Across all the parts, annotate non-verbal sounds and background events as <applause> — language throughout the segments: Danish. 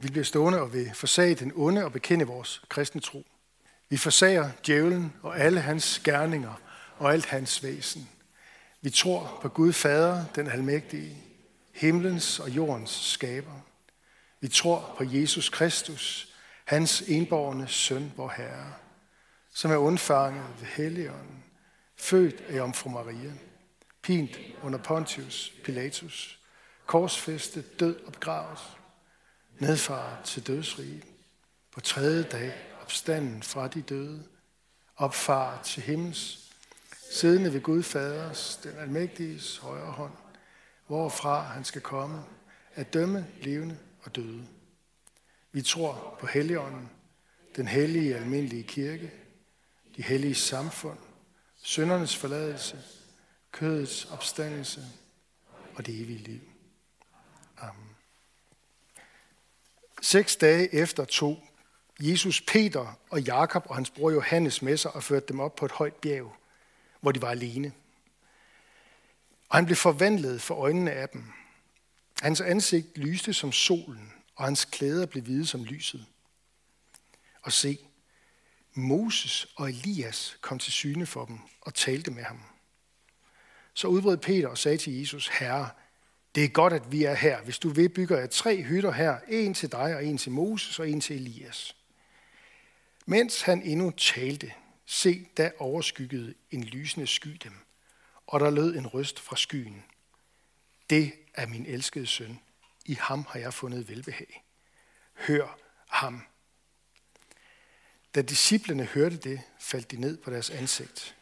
Vi bliver stående og vil forsage den onde og bekende vores kristne tro. Vi forsager djævlen og alle hans gerninger og alt hans væsen. Vi tror på Gud Fader, den almægtige, himlens og jordens skaber. Vi tror på Jesus Kristus, hans enborgne søn, vor Herre, som er undfanget ved Helligånden, født af Jomfru Maria, pint under Pontius Pilatus, korsfæstet, død og begravet, nedfaret til dødsriget, på tredje dag opstanden fra de døde, opfar til himmels, siddende ved Gud Faders, den almægtiges højre hånd, hvorfra han skal komme at dømme levende og døde. Vi tror på Helligånden, den hellige almindelige kirke, de hellige samfund, syndernes forladelse, kødets opstandelse og det evige liv. Amen. Seks dage efter tog Jesus Peter og Jakob og hans bror Johannes med sig og førte dem op på et højt bjerg, hvor de var alene. Og han blev forvandlet for øjnene af dem. Hans ansigt lyste som solen, og hans klæder blev hvide som lyset. Og se, Moses og Elias kom til syne for dem og talte med ham. Så udbrød Peter og sagde til Jesus, Herre, det er godt, at vi er her. Hvis du vil, bygger jeg tre hytter her. En til dig, og en til Moses, og en til Elias. Mens han endnu talte, se, da overskyggede en lysende sky dem, og der lød en røst fra skyen. Det er min elskede søn. I ham har jeg fundet velbehag. Hør ham. Da disciplene hørte det, faldt de ned på deres ansigt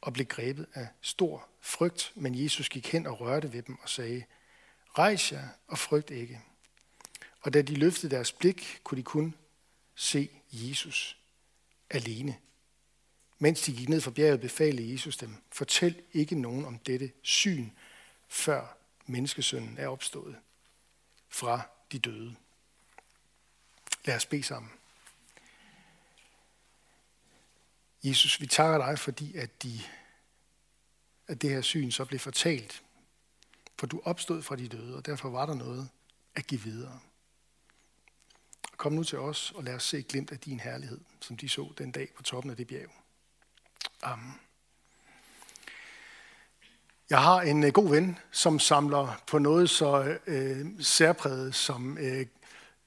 og blev grebet af stor frygt, men Jesus gik hen og rørte ved dem og sagde, Rejs jer og frygt ikke. Og da de løftede deres blik, kunne de kun se Jesus alene. Mens de gik ned fra bjerget, befalede Jesus dem, fortæl ikke nogen om dette syn, før menneskesønnen er opstået fra de døde. Lad os bede sammen. Jesus, vi takker dig, fordi at, de, at det her syn så blev fortalt. For du opstod fra de døde, og derfor var der noget at give videre. Kom nu til os, og lad os se glimt af din herlighed, som de så den dag på toppen af det bjerg. Amen. Jeg har en øh, god ven, som samler på noget så øh, særpræget som øh,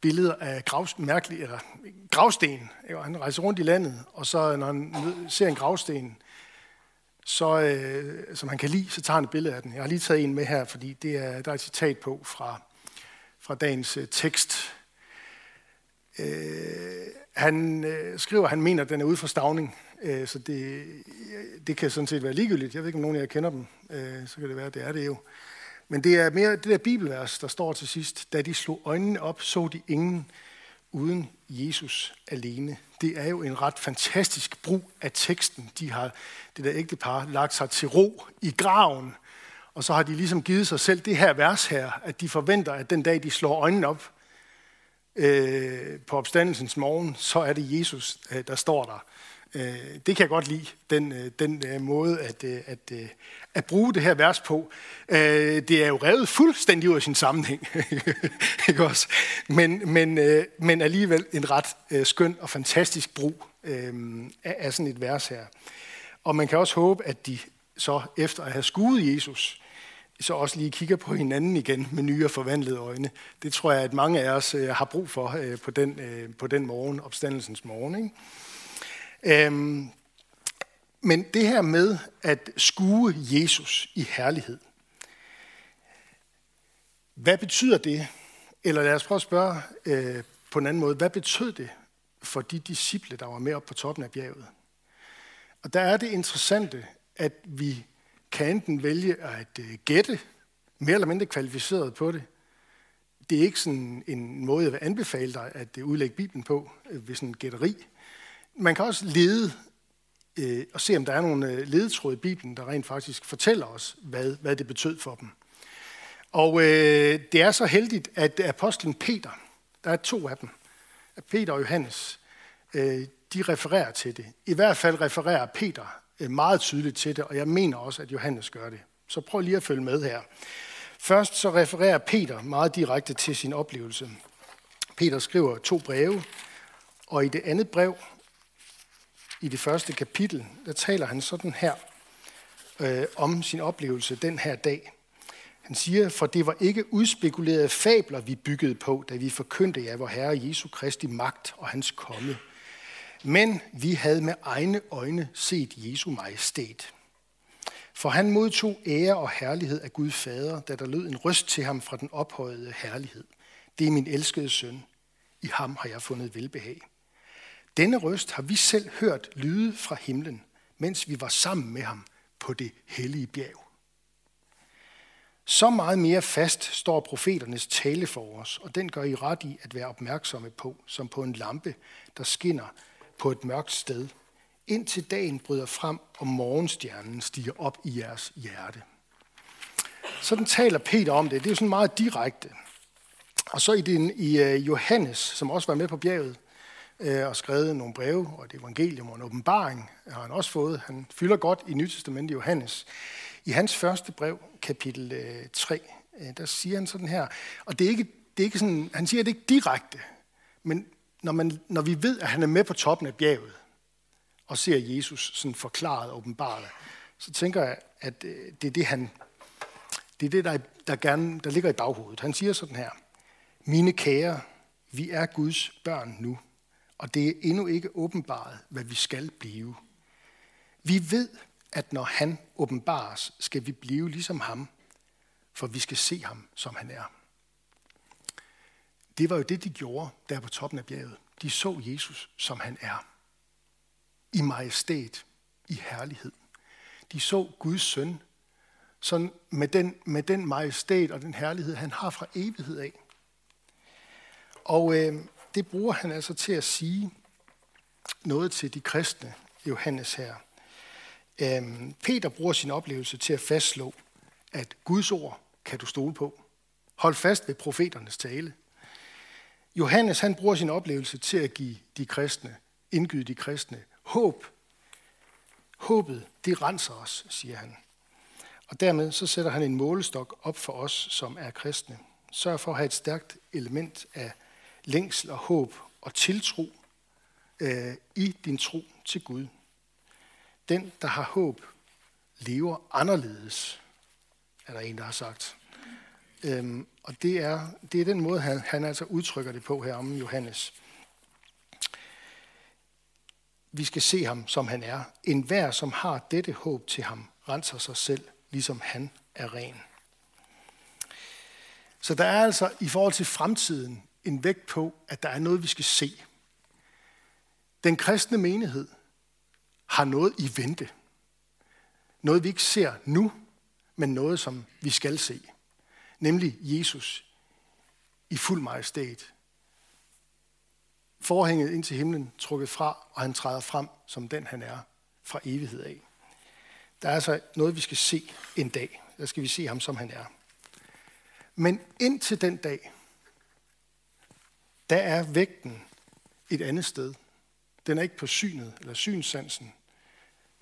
billeder af grav, mærkelige, eller gravsten. Han rejser rundt i landet, og så når han ser en gravsten, så, øh, som han kan lide, så tager han et billede af den. Jeg har lige taget en med her, fordi det er, der er et citat på fra, fra dagens øh, tekst. Øh, han øh, skriver, at han mener, at den er ude for stavning, øh, så det, øh, det kan sådan set være ligegyldigt. Jeg ved ikke, om nogen af jer kender dem, øh, så kan det være, at det er det jo. Men det er mere det der bibelvers, der står til sidst. Da de slog øjnene op, så de ingen uden Jesus alene. Det er jo en ret fantastisk brug af teksten. De har, det der ægtepar, lagt sig til ro i graven, og så har de ligesom givet sig selv det her vers her, at de forventer, at den dag, de slår øjnene op øh, på opstandelsens morgen, så er det Jesus, øh, der står der. Øh, det kan jeg godt lide, den, øh, den øh, måde at, at, at bruge det her vers på. Øh, det er jo revet fuldstændig ud af sin sammenhæng, <laughs> ikke også? Men, men, øh, men alligevel en ret øh, skøn og fantastisk brug af sådan et vers her. Og man kan også håbe, at de så efter at have skudt Jesus, så også lige kigger på hinanden igen med nye og forvandlede øjne. Det tror jeg, at mange af os har brug for på den, på den morgen, opstandelsens morgen. Ikke? Øhm, men det her med at skue Jesus i herlighed, hvad betyder det? Eller lad os prøve at spørge øh, på en anden måde. Hvad betød det for de disciple, der var med op på toppen af bjerget? Og der er det interessante, at vi kan enten vælge at øh, gætte, mere eller mindre kvalificeret på det. Det er ikke sådan en måde, jeg vil anbefale dig at øh, udlægge Bibelen på øh, ved sådan en gætteri man kan også lede øh, og se, om der er nogle øh, ledetråde i Bibelen, der rent faktisk fortæller os, hvad, hvad det betød for dem. Og øh, det er så heldigt, at apostlen Peter, der er to af dem, at Peter og Johannes, øh, de refererer til det. I hvert fald refererer Peter øh, meget tydeligt til det, og jeg mener også, at Johannes gør det. Så prøv lige at følge med her. Først så refererer Peter meget direkte til sin oplevelse. Peter skriver to breve, og i det andet brev, i det første kapitel, der taler han sådan her øh, om sin oplevelse den her dag. Han siger, for det var ikke udspekulerede fabler, vi byggede på, da vi forkyndte jer, vor Herre Jesu Kristi magt og hans komme. Men vi havde med egne øjne set Jesu majestæt. For han modtog ære og herlighed af Gud Fader, da der lød en røst til ham fra den ophøjede herlighed. Det er min elskede søn. I ham har jeg fundet velbehag. Denne røst har vi selv hørt lyde fra himlen, mens vi var sammen med ham på det hellige bjerg. Så meget mere fast står profeternes tale for os, og den gør I ret i at være opmærksomme på, som på en lampe, der skinner på et mørkt sted, indtil dagen bryder frem, og morgenstjernen stiger op i jeres hjerte. Sådan taler Peter om det. Det er jo sådan meget direkte. Og så i, den, i øh, Johannes, som også var med på bjerget, øh, og skrevet nogle breve, og et evangelium og en åbenbaring har han også fået. Han fylder godt i Nytestamentet Johannes. I hans første brev, kapitel øh, 3, øh, der siger han sådan her, og det er ikke, det er ikke sådan, han siger det ikke direkte, men når, man, når vi ved, at han er med på toppen af bjerget, og ser Jesus sådan forklaret og åbenbart, så tænker jeg, at øh, det er det, han, det er det, der, der, gerne, der ligger i baghovedet. Han siger sådan her, mine kære, vi er Guds børn nu, og det er endnu ikke åbenbaret, hvad vi skal blive. Vi ved, at når han åbenbares, skal vi blive ligesom ham, for vi skal se ham, som han er. Det var jo det, de gjorde der på toppen af bjerget. De så Jesus, som han er. I majestæt, i herlighed. De så Guds søn, sådan med den, med den majestæt og den herlighed, han har fra evighed af. Og øh, det bruger han altså til at sige noget til de kristne, Johannes her. Øhm, Peter bruger sin oplevelse til at fastslå, at Guds ord kan du stole på. Hold fast ved profeternes tale. Johannes han bruger sin oplevelse til at give de kristne, indgyde de kristne, håb. Håbet, det renser os, siger han. Og dermed så sætter han en målestok op for os, som er kristne. Sørg for at have et stærkt element af længsel og håb og tiltro øh, i din tro til Gud. Den, der har håb, lever anderledes, er der en, der har sagt. Øhm, og det er, det er den måde, han, han altså udtrykker det på her om Johannes. Vi skal se ham, som han er. En hver, som har dette håb til ham, renser sig selv, ligesom han er ren. Så der er altså i forhold til fremtiden en vægt på, at der er noget, vi skal se. Den kristne menighed har noget i vente. Noget, vi ikke ser nu, men noget, som vi skal se. Nemlig Jesus i fuld majestæt. Forhænget ind til himlen trukket fra, og han træder frem som den, han er fra evighed af. Der er altså noget, vi skal se en dag. Der skal vi se ham, som han er. Men indtil den dag, der er vægten et andet sted. Den er ikke på synet eller synssansen.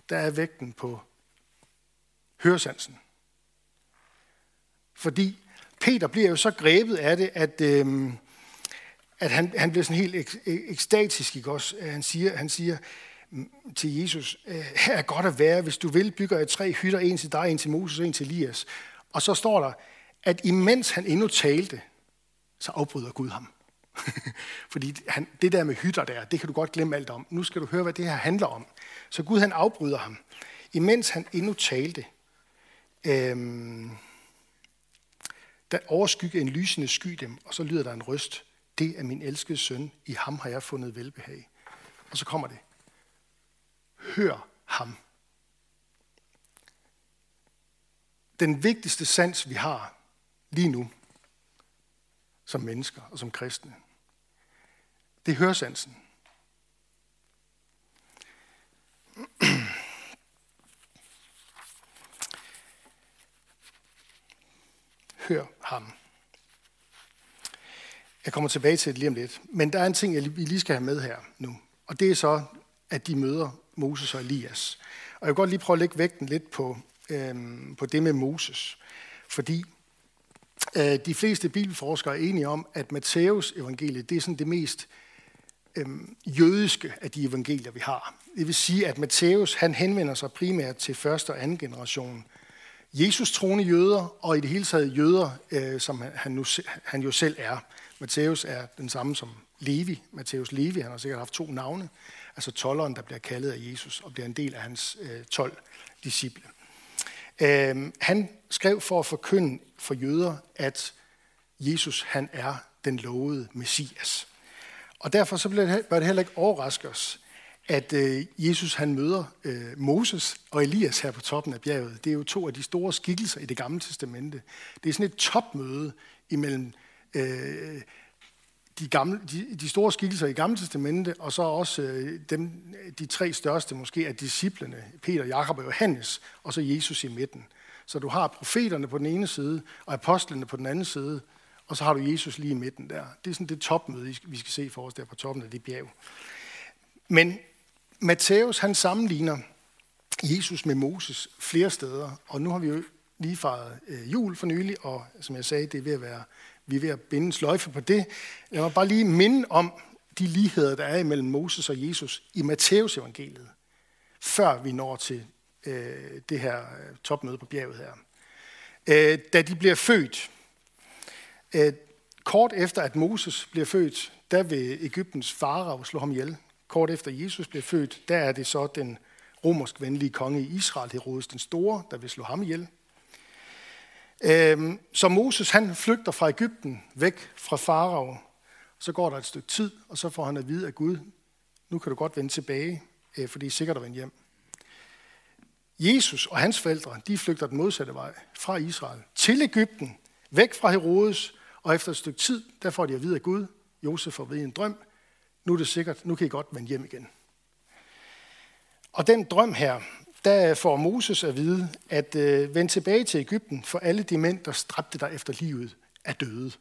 Der er vægten på høresansen. Fordi Peter bliver jo så grebet af det, at, øhm, at han, han bliver sådan helt ek, ekstatisk. Ikke også? Han siger, han siger til Jesus, øh, her er godt at være, hvis du vil, bygger jeg tre hytter, en til dig, en til Moses en til Elias. Og så står der, at imens han endnu talte, så afbryder Gud ham. <laughs> Fordi han, det der med hytter der, det kan du godt glemme alt om. Nu skal du høre, hvad det her handler om. Så Gud han afbryder ham. Imens han endnu talte, øhm, der overskygger en lysende sky dem, og så lyder der en røst. Det er min elskede søn, i ham har jeg fundet velbehag. Og så kommer det. Hør ham. Den vigtigste sans, vi har lige nu, som mennesker og som kristne, det er høresansen. <clears throat> Hør ham. Jeg kommer tilbage til det lige om lidt. Men der er en ting, jeg lige skal have med her nu. Og det er så, at de møder Moses og Elias. Og jeg vil godt lige prøve at lægge vægten lidt på, øhm, på det med Moses. Fordi Øh, de fleste bibelforskere er enige om, at Matthæus evangeliet det er sådan det mest øhm, jødiske af de evangelier, vi har. Det vil sige, at Matthæus han henvender sig primært til første og anden generation Jesus troende jøder, og i det hele taget jøder, øh, som han, nu, han jo selv er. Matthæus er den samme som Levi. Matthæus Levi, han har sikkert haft to navne. Altså tolleren, der bliver kaldet af Jesus, og bliver en del af hans øh, 12 disciple. Øh, han skrev for at forkynde for jøder, at Jesus han er den lovede Messias. Og derfor så bør det heller ikke overraske os, at øh, Jesus han møder øh, Moses og Elias her på toppen af bjerget. Det er jo to af de store skikkelser i det gamle testamente. Det er sådan et topmøde imellem øh, de, gamle, de, de store skikkelser i gamle testamente, og så også øh, dem, de tre største måske af disciplene, Peter, Jakob og Johannes, og så Jesus i midten. Så du har profeterne på den ene side, og apostlene på den anden side, og så har du Jesus lige i midten der. Det er sådan det topmøde, vi skal se for os der på toppen af det bjerg. Men Matthæus, han sammenligner Jesus med Moses flere steder, og nu har vi jo lige fejret øh, jul for nylig, og som jeg sagde, det er ved at være, vi er ved at binde sløjfe på det. Jeg må bare lige minde om de ligheder, der er imellem Moses og Jesus i Matthæus evangeliet, før vi når til øh, det her øh, topmøde på bjerget her. Øh, da de bliver født, Øh, kort efter at Moses bliver født, der vil Ægyptens farao slå ham ihjel. Kort efter Jesus bliver født, der er det så den romersk venlige konge i Israel, Herodes den Store, der vil slå ham ihjel. Øhm, så Moses han flygter fra Ægypten væk fra farao. Så går der et stykke tid, og så får han at vide af Gud, nu kan du godt vende tilbage, øh, for det er sikkert at vende hjem. Jesus og hans forældre, de flygter den modsatte vej fra Israel til Ægypten, væk fra Herodes, og efter et stykke tid, der får de at vide af Gud, Josef får ved en drøm, nu er det sikkert, nu kan I godt vende hjem igen. Og den drøm her, der får Moses at vide, at øh, vend tilbage til Ægypten, for alle de mænd, der stræbte dig efter livet, er døde.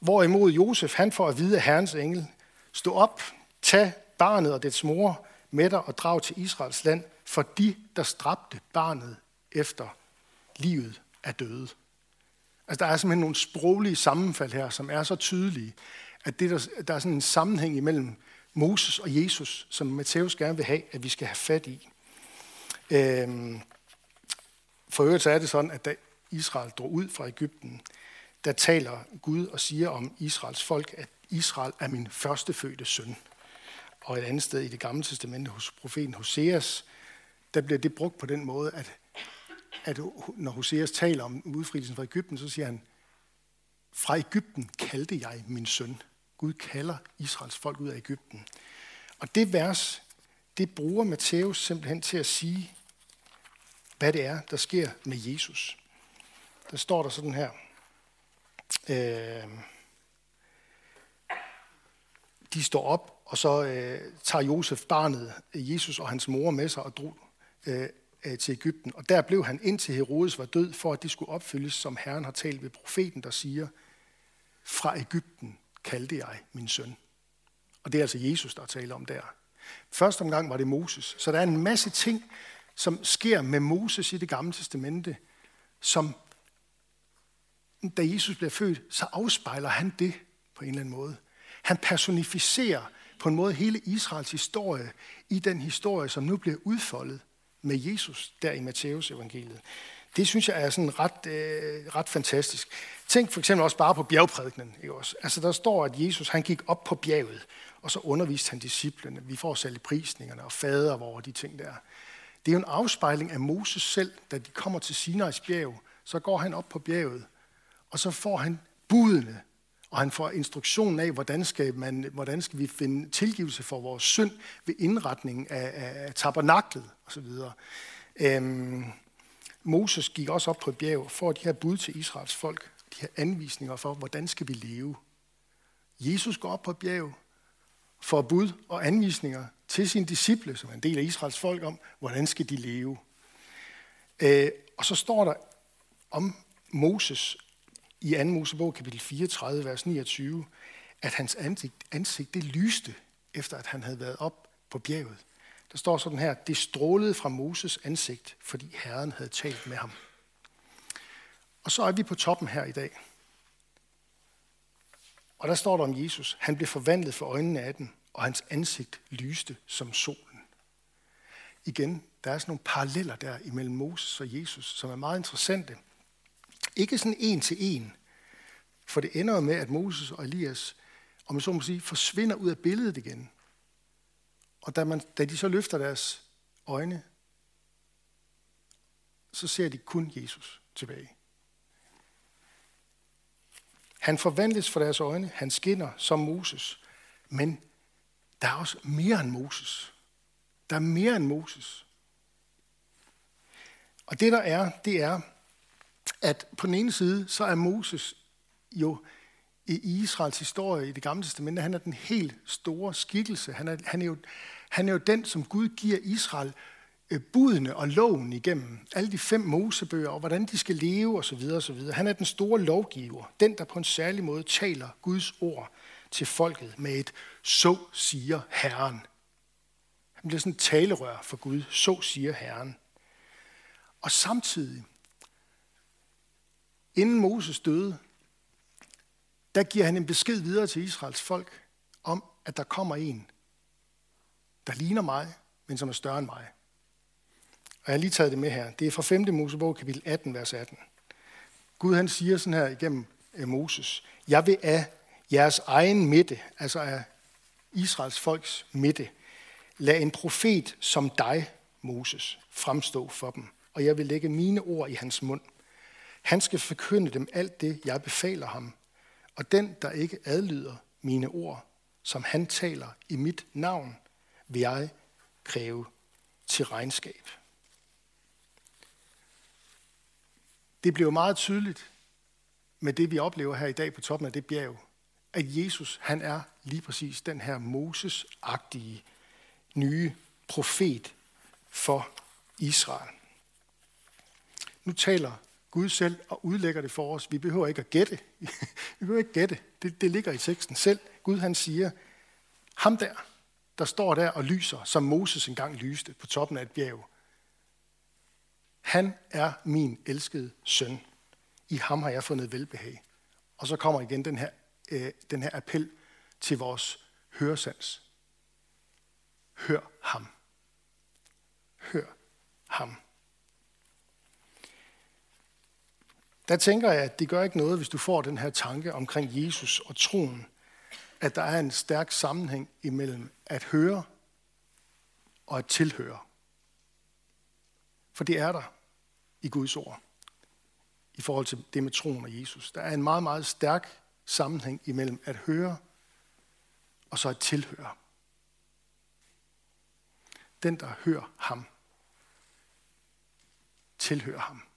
Hvorimod Josef, han får at vide af Herrens engel, stå op, tag barnet og dets mor med dig og drag til Israels land, for de, der stræbte barnet efter livet, er døde. Altså, der er simpelthen nogle sproglige sammenfald her, som er så tydelige, at det, der, der er sådan en sammenhæng imellem Moses og Jesus, som Matthæus gerne vil have, at vi skal have fat i. Øhm, for øvrigt så er det sådan, at da Israel drog ud fra Ægypten, der taler Gud og siger om Israels folk, at Israel er min førstefødte søn. Og et andet sted i det gamle testamente hos profeten Hoseas, der bliver det brugt på den måde, at, at når Hoseas taler om udfrielsen fra Ægypten, så siger han, fra Ægypten kaldte jeg min søn. Gud kalder Israels folk ud af Ægypten. Og det vers, det bruger Matthæus simpelthen til at sige, hvad det er, der sker med Jesus. Der står der sådan her. Øh, de står op, og så øh, tager Josef barnet, Jesus og hans mor med sig og drog øh, Øh, til Ægypten. Og der blev han indtil Herodes var død, for at det skulle opfyldes, som Herren har talt ved profeten, der siger, fra Ægypten kaldte jeg min søn. Og det er altså Jesus, der taler om der. Første omgang var det Moses. Så der er en masse ting, som sker med Moses i det gamle testamente, som da Jesus bliver født, så afspejler han det på en eller anden måde. Han personificerer på en måde hele Israels historie i den historie, som nu bliver udfoldet med Jesus der i Matteus evangeliet. Det synes jeg er sådan ret, øh, ret fantastisk. Tænk for eksempel også bare på bjergprædikenen. Ikke også? Altså der står, at Jesus han gik op på bjerget, og så underviste han disciplene. Vi får selv prisningerne og fader over de ting der. Det er jo en afspejling af Moses selv, da de kommer til Sinais bjerg. Så går han op på bjerget, og så får han budene, og han får instruktionen af, hvordan skal, man, hvordan skal vi finde tilgivelse for vores synd ved indretningen af, af, af tabernaklet osv. Øhm, Moses gik også op på et bjerg for de her bud til Israels folk, de her anvisninger for, hvordan skal vi leve. Jesus går op på et bjerg for bud og anvisninger til sine disciple, som er en del af Israels folk, om, hvordan skal de leve. Øh, og så står der om Moses i 2. Mosebog, kapitel 34, vers 29, at hans ansigt, ansigt det lyste, efter at han havde været op på bjerget. Der står sådan her, det strålede fra Moses ansigt, fordi Herren havde talt med ham. Og så er vi på toppen her i dag. Og der står der om Jesus. Han blev forvandlet for øjnene af den, og hans ansigt lyste som solen. Igen, der er sådan nogle paralleller der imellem Moses og Jesus, som er meget interessante. Ikke sådan en til en, for det ender med, at Moses og Elias, om man så må sige, forsvinder ud af billedet igen. Og da, man, da de så løfter deres øjne, så ser de kun Jesus tilbage. Han forvandles for deres øjne, han skinner som Moses, men der er også mere end Moses. Der er mere end Moses. Og det der er, det er, at på den ene side, så er Moses jo i Israels historie i det gamle testamente, han er den helt store skikkelse. Han er, han er, jo, han er jo den, som Gud giver Israel øh, budene og loven igennem. Alle de fem mosebøger, og hvordan de skal leve osv. osv. Han er den store lovgiver. Den, der på en særlig måde taler Guds ord til folket med et så siger Herren. Han bliver sådan et talerør for Gud. Så siger Herren. Og samtidig, inden Moses døde, der giver han en besked videre til Israels folk om, at der kommer en, der ligner mig, men som er større end mig. Og jeg har lige taget det med her. Det er fra 5. Mosebog, kapitel 18, vers 18. Gud han siger sådan her igennem øh, Moses, jeg vil af jeres egen midte, altså af Israels folks midte, lad en profet som dig, Moses, fremstå for dem, og jeg vil lægge mine ord i hans mund. Han skal forkynde dem alt det, jeg befaler ham, og den, der ikke adlyder mine ord, som han taler i mit navn, vil jeg kræve til regnskab. Det blev meget tydeligt med det, vi oplever her i dag på toppen af det bjerg, at Jesus, han er lige præcis den her Moses-agtige nye profet for Israel. Nu taler Gud selv og udlægger det for os. Vi behøver ikke at gætte. <laughs> Vi behøver ikke gætte. Det, det ligger i teksten selv. Gud han siger, ham der, der står der og lyser, som Moses engang lyste på toppen af et bjerg. Han er min elskede søn. I ham har jeg fundet velbehag. Og så kommer igen den her, øh, den her appel til vores høresans. Hør ham. Hør ham. Der tænker jeg, at det gør ikke noget, hvis du får den her tanke omkring Jesus og troen, at der er en stærk sammenhæng imellem at høre og at tilhøre. For det er der i Guds ord, i forhold til det med troen og Jesus. Der er en meget, meget stærk sammenhæng imellem at høre og så at tilhøre. Den, der hører ham, tilhører ham.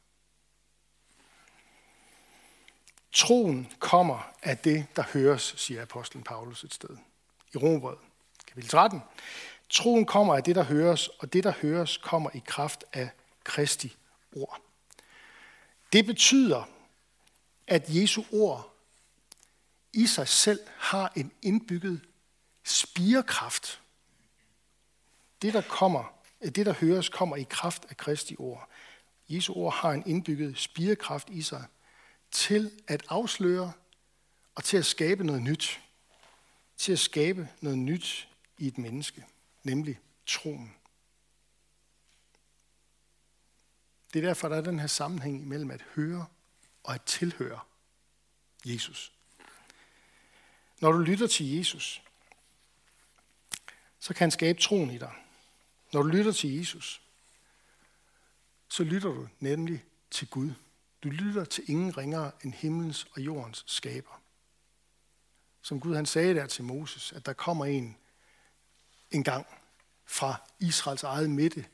Troen kommer af det, der høres, siger apostlen Paulus et sted i Rombrevet, kapitel 13. Troen kommer af det, der høres, og det, der høres, kommer i kraft af Kristi ord. Det betyder, at Jesu ord i sig selv har en indbygget spirekraft. Det, der kommer, det, der høres, kommer i kraft af Kristi ord. Jesu ord har en indbygget spirekraft i sig, til at afsløre og til at skabe noget nyt. Til at skabe noget nyt i et menneske, nemlig troen. Det er derfor, der er den her sammenhæng mellem at høre og at tilhøre Jesus. Når du lytter til Jesus, så kan han skabe troen i dig. Når du lytter til Jesus, så lytter du nemlig til Gud. Du lytter til ingen ringere end himlens og jordens skaber. Som Gud han sagde der til Moses, at der kommer en en gang fra Israels eget midte,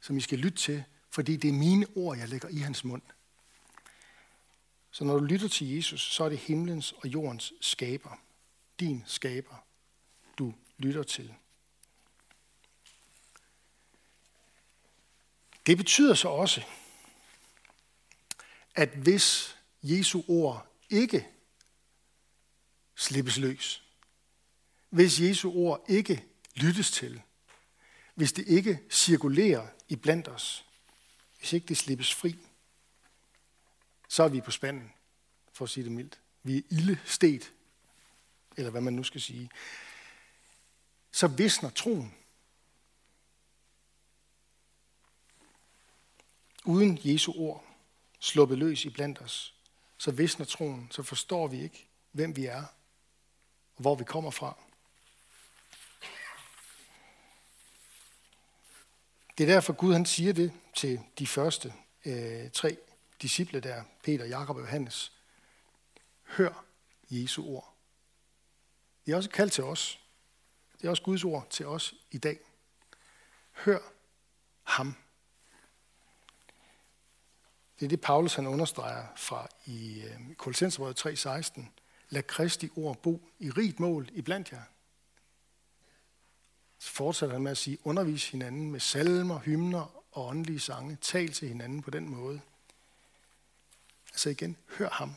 som I skal lytte til, fordi det er mine ord, jeg lægger i hans mund. Så når du lytter til Jesus, så er det himlens og jordens skaber. Din skaber, du lytter til. Det betyder så også, at hvis Jesu ord ikke slippes løs, hvis Jesu ord ikke lyttes til, hvis det ikke cirkulerer i blandt os, hvis ikke det slippes fri, så er vi på spanden, for at sige det mildt. Vi er ildestet, eller hvad man nu skal sige. Så visner troen. Uden Jesu ord sluppet løs i blandt os, så visner troen, så forstår vi ikke, hvem vi er, og hvor vi kommer fra. Det er derfor Gud han siger det til de første øh, tre disciple der, Peter, Jakob og Johannes. Hør Jesu ord. Det er også kaldt til os. Det er også Guds ord til os i dag. Hør ham. Det er det, Paulus han understreger fra i øh, Kolossenserbrevet 3.16. Lad Kristi ord bo i rigt mål i blandt jer. Så fortsætter han med at sige, undervis hinanden med salmer, hymner og åndelige sange. Tal til hinanden på den måde. Altså igen, hør ham.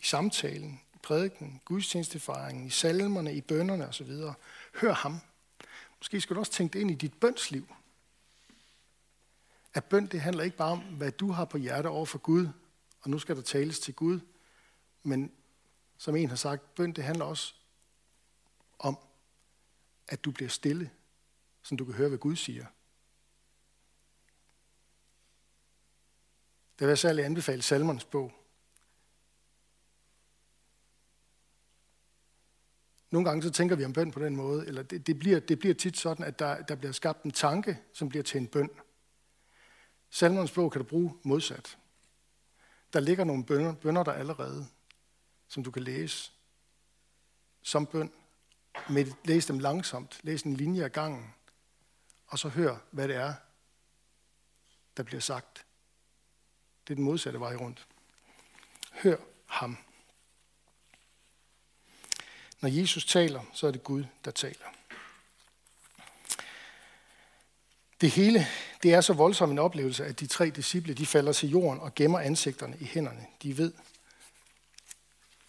I samtalen, i prædiken, gudstjenestefejringen, i salmerne, i bønderne osv. Hør ham. Måske skal du også tænke det ind i dit bønsliv. At bøn, det handler ikke bare om, hvad du har på hjerte over for Gud, og nu skal der tales til Gud, men som en har sagt, bøn, det handler også om, at du bliver stille, så du kan høre, hvad Gud siger. Det vil jeg særligt anbefale Salmernes bog. Nogle gange så tænker vi om bøn på den måde, eller det, det, bliver, det bliver tit sådan, at der, der bliver skabt en tanke, som bliver til en bøn. Salmernes bog kan du bruge modsat. Der ligger nogle bønder, bønder der allerede, som du kan læse som bøn. Med, læs dem langsomt, læs en linje af gangen, og så hør, hvad det er, der bliver sagt. Det er den modsatte vej rundt. Hør ham. Når Jesus taler, så er det Gud, der taler. Det hele det er så voldsom en oplevelse, at de tre disciple de falder til jorden og gemmer ansigterne i hænderne. De ved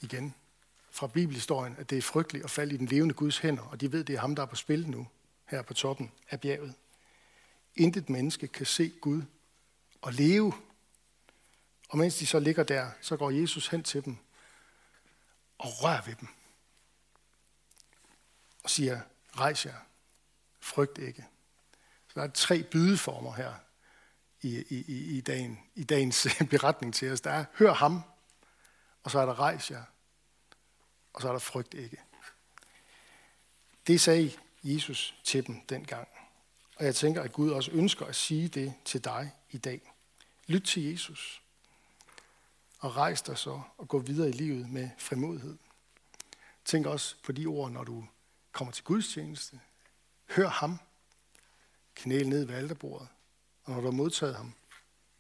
igen fra bibelhistorien, at det er frygteligt at falde i den levende Guds hænder, og de ved, det er ham, der er på spil nu, her på toppen af bjerget. Intet menneske kan se Gud og leve. Og mens de så ligger der, så går Jesus hen til dem og rører ved dem. Og siger, rejs jer, frygt ikke. Så der er tre bydeformer her i, i, i, dagen, i dagens <laughs> øh, beretning til os. Der er, hør ham, og så er der rejs jer, og så er der frygt ikke. Det sagde Jesus til dem dengang. Og jeg tænker, at Gud også ønsker at sige det til dig i dag. Lyt til Jesus. Og rejs dig så og gå videre i livet med frimodighed. Tænk også på de ord, når du kommer til Guds tjeneste. Hør ham. Knæl ned ved alterbordet, Og når du har modtaget ham,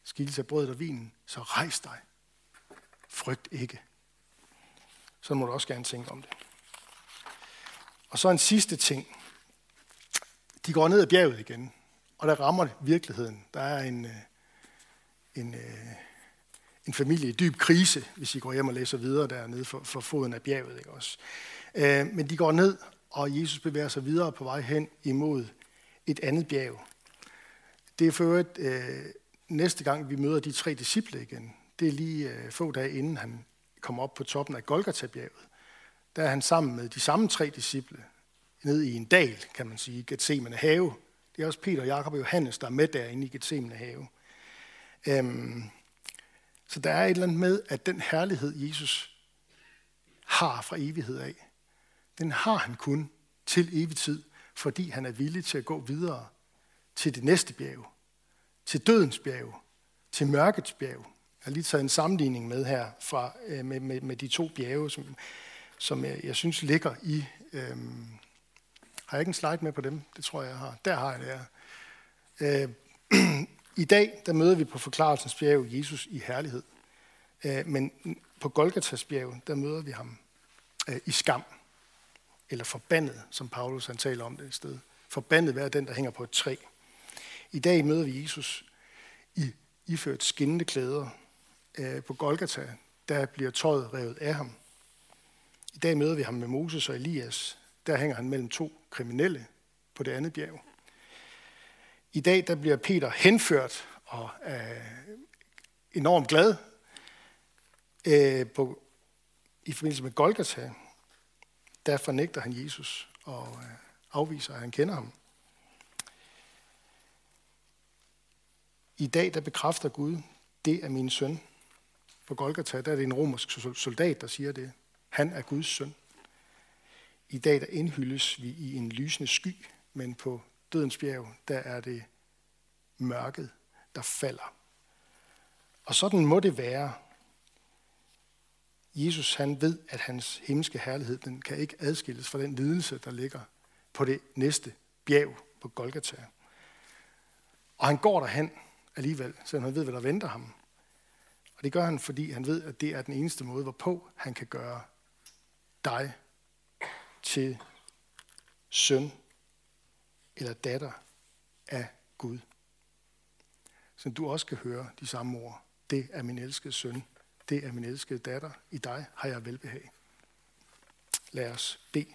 skilse af brødet og vinen, så rejs dig. Frygt ikke. Så må du også gerne tænke om det. Og så en sidste ting. De går ned ad bjerget igen, og der rammer virkeligheden. Der er en, øh, en, øh, en familie i dyb krise, hvis I går hjem og læser videre dernede for, for foden af bjerget. Ikke også? Øh, men de går ned, og Jesus bevæger sig videre på vej hen imod et andet bjerg. Det er for øvrigt øh, næste gang, vi møder de tre disciple igen. Det er lige øh, få dage inden han kommer op på toppen af Golgata-bjerget. Der er han sammen med de samme tre disciple ned i en dal, kan man sige, Gethsemane have. Det er også Peter, Jakob og Johannes, der er med derinde i Gethsemane have. Øhm, så der er et eller andet med, at den herlighed, Jesus har fra evighed af, den har han kun til evig tid, fordi han er villig til at gå videre til det næste bjerg, til dødens bjerg, til mørkets bjerg. Jeg har lige taget en sammenligning med her fra, øh, med, med, med de to bjerge, som, som jeg, jeg synes ligger i... Øhm, har jeg ikke en slide med på dem? Det tror jeg, jeg har. Der har jeg det her. Øh, <clears throat> I dag der møder vi på forklarelsens bjerg Jesus i herlighed. Øh, men på Golgatas bjerg, der møder vi ham øh, i skam eller forbandet, som Paulus han taler om det et sted. Forbandet være den, der hænger på et træ. I dag møder vi Jesus i iført skinnende klæder øh, på Golgata. Der bliver tøjet revet af ham. I dag møder vi ham med Moses og Elias. Der hænger han mellem to kriminelle på det andet bjerg. I dag der bliver Peter henført, og og er enormt glad øh, på, i forbindelse med Golgata. Der fornægter han Jesus og øh, afviser, at han kender ham. I dag der bekræfter Gud, det er min søn. På Golgata der er det en romersk soldat, der siger det. Han er Guds søn. I dag der indhyldes vi i en lysende sky, men på dødens bjerg, der er det mørket, der falder. Og sådan må det være. Jesus han ved, at hans himmelske herlighed, den kan ikke adskilles fra den lidelse, der ligger på det næste bjerg på Golgata. Og han går derhen alligevel, selvom han ved, hvad der venter ham. Og det gør han, fordi han ved, at det er den eneste måde, hvorpå han kan gøre dig til søn eller datter af Gud. Så du også kan høre de samme ord. Det er min elskede søn. Det er min elskede datter. I dig har jeg velbehag. Lad os bede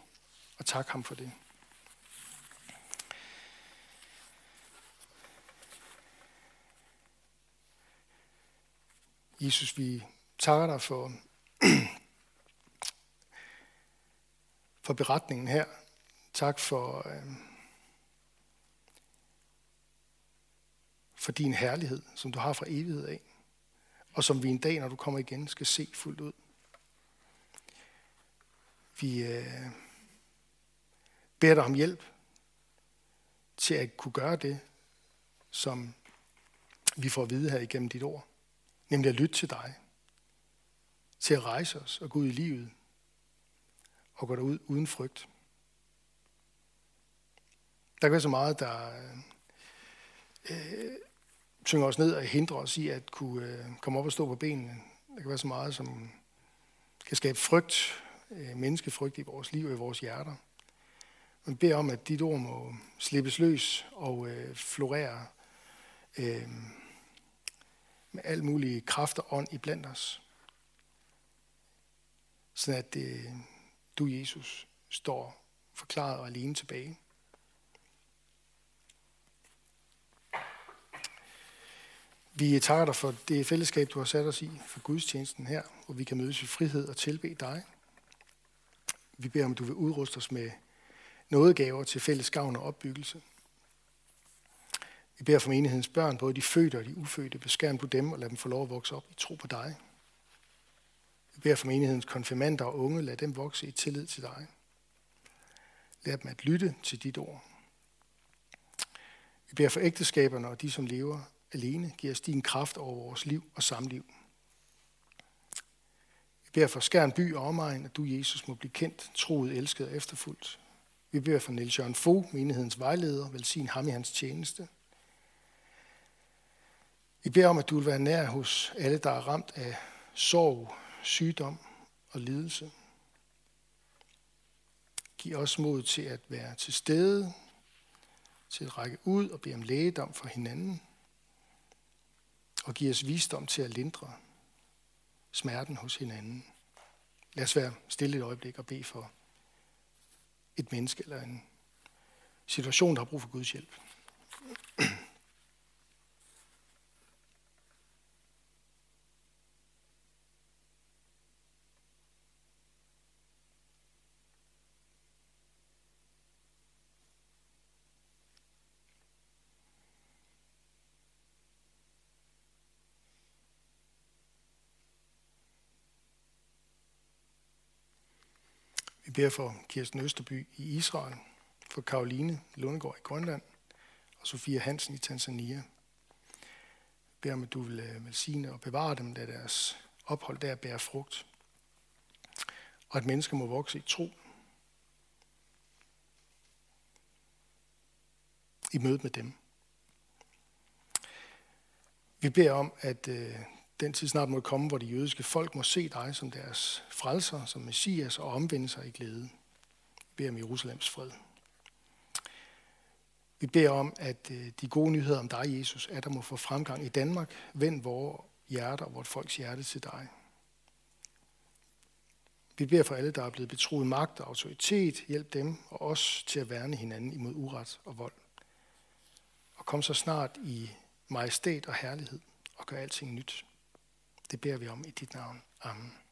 og tak ham for det. Jesus, vi takker dig for, <clears throat> for beretningen her. Tak for, øh, for din herlighed, som du har fra evighed af, og som vi en dag, når du kommer igen, skal se fuldt ud. Vi øh, beder dig om hjælp til at kunne gøre det, som vi får at vide her igennem dit ord. Nemlig at lytte til dig. Til at rejse os og gå ud i livet. Og gå derud uden frygt. Der kan være så meget, der øh, tynger os ned og hindrer os i at kunne øh, komme op og stå på benene. Der kan være så meget, som kan skabe frygt, øh, menneskefrygt i vores liv og i vores hjerter. Men beder om, at dit ord må slippes løs og øh, florere øh, med al mulig kraft og ånd i os. Så at øh, du, Jesus, står forklaret og alene tilbage. Vi takker dig for det fællesskab, du har sat os i, for gudstjenesten her, hvor vi kan mødes i frihed og tilbe dig. Vi beder om, du vil udruste os med nådegaver til fælles gavn og opbyggelse. Vi beder for menighedens børn, både de fødte og de ufødte, beskærm du dem og lad dem få lov at vokse op i tro på dig. Vi beder for menighedens konfirmander og unge, lad dem vokse i tillid til dig. Lær dem at lytte til dit ord. Vi beder for ægteskaberne og de, som lever alene. Giv os din kraft over vores liv og samliv. Vi beder for Skjern by og omegn, at du, Jesus, må blive kendt, troet, elsket og efterfuldt. Vi beder for Niels Jørgen Fogh, menighedens vejleder, velsign ham i hans tjeneste. Vi beder om, at du vil være nær hos alle, der er ramt af sorg, sygdom og lidelse. Giv os mod til at være til stede, til at række ud og bede om lægedom for hinanden. Og giv os visdom til at lindre smerten hos hinanden. Lad os være stille et øjeblik og bede for et menneske eller en situation, der har brug for Guds hjælp. Beder for Kirsten Østerby i Israel, for Karoline Lundegård i Grønland og Sofia Hansen i Tanzania. Vi beder om, at du vil øh, velsigne og bevare dem, da deres ophold der bærer frugt. Og at mennesker må vokse i tro. I mødet med dem. Vi beder om, at øh, den tid snart må komme, hvor de jødiske folk må se dig som deres frelser, som messias og omvende sig i glæde. Vi beder om Jerusalems fred. Vi beder om, at øh, de gode nyheder om dig, Jesus, at der må få fremgang i Danmark. Vend vores hjerter og vores folks hjerte til dig. Vi beder for alle, der er blevet betroet magt og autoritet. Hjælp dem og os til at værne hinanden imod uret og vold. Og kom så snart i majestæt og herlighed og gør alting nyt. Det beder vi om i dit navn. Amen.